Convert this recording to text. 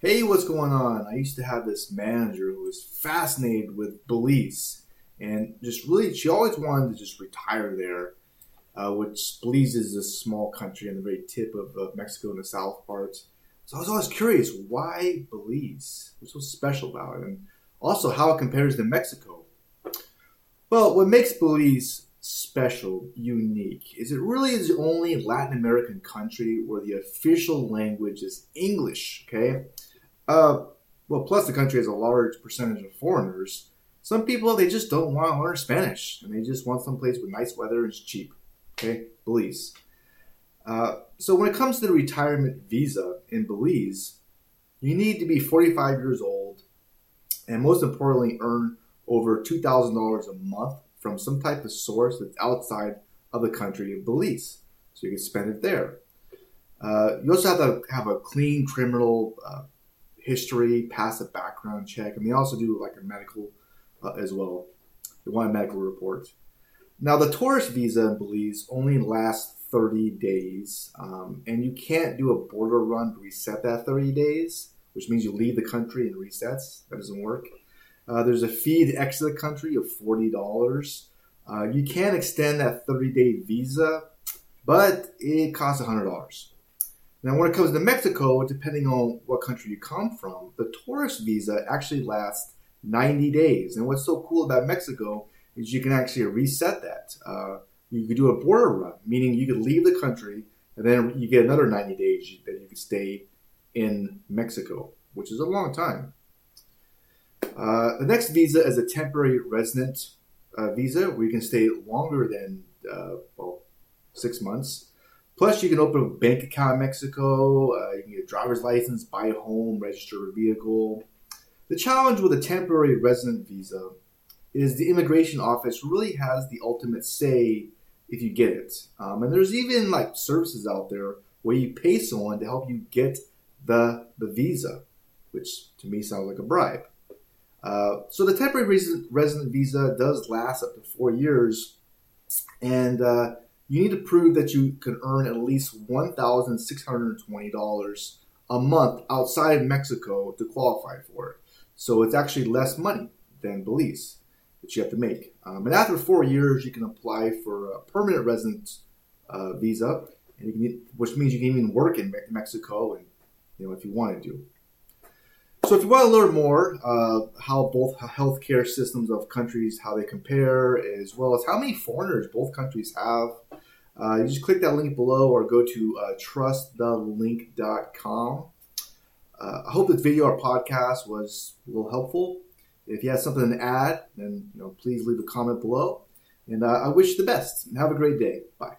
Hey, what's going on? I used to have this manager who was fascinated with Belize and just really, she always wanted to just retire there, uh, which Belize is a small country on the very tip of Mexico in the south parts. So I was always curious, why Belize? What's so special about it? And also how it compares to Mexico. Well, what makes Belize special, unique, is it really is the only Latin American country where the official language is English, okay? Uh, well, plus the country has a large percentage of foreigners. Some people they just don't want to learn Spanish, and they just want some place with nice weather and it's cheap. Okay, Belize. Uh, so when it comes to the retirement visa in Belize, you need to be 45 years old, and most importantly, earn over $2,000 a month from some type of source that's outside of the country of Belize. So you can spend it there. Uh, you also have to have a clean criminal uh, history, pass a background check, and they also do like a medical uh, as well. They want a medical report. Now, the tourist visa in Belize only lasts 30 days, um, and you can't do a border run to reset that 30 days, which means you leave the country and resets. That doesn't work. Uh, there's a fee to exit the country of $40. Uh, you can extend that 30 day visa, but it costs $100. Now, when it comes to Mexico, depending on what country you come from, the tourist visa actually lasts 90 days. And what's so cool about Mexico is you can actually reset that. Uh, you could do a border run, meaning you could leave the country and then you get another 90 days that you could stay in Mexico, which is a long time. Uh, the next visa is a temporary resident uh, visa where you can stay longer than uh, well six months. Plus, you can open a bank account in Mexico. Uh, you can get a driver's license, buy a home, register a vehicle. The challenge with a temporary resident visa is the immigration office really has the ultimate say if you get it. Um, and there's even like services out there where you pay someone to help you get the the visa, which to me sounds like a bribe. Uh, so the temporary resident, visa does last up to four years, and uh, you need to prove that you can earn at least one thousand six hundred twenty dollars a month outside of Mexico to qualify for it. So it's actually less money than Belize that you have to make. Um, and after four years, you can apply for a permanent resident uh, visa, and can, which means you can even work in Mexico, and you know if you want to do. So if you want to learn more uh, how both healthcare systems of countries how they compare, as well as how many foreigners both countries have, uh, you just click that link below or go to uh, trustthelink.com. Uh, I hope this video or podcast was a little helpful. If you have something to add, then you know please leave a comment below. And uh, I wish you the best and have a great day. Bye.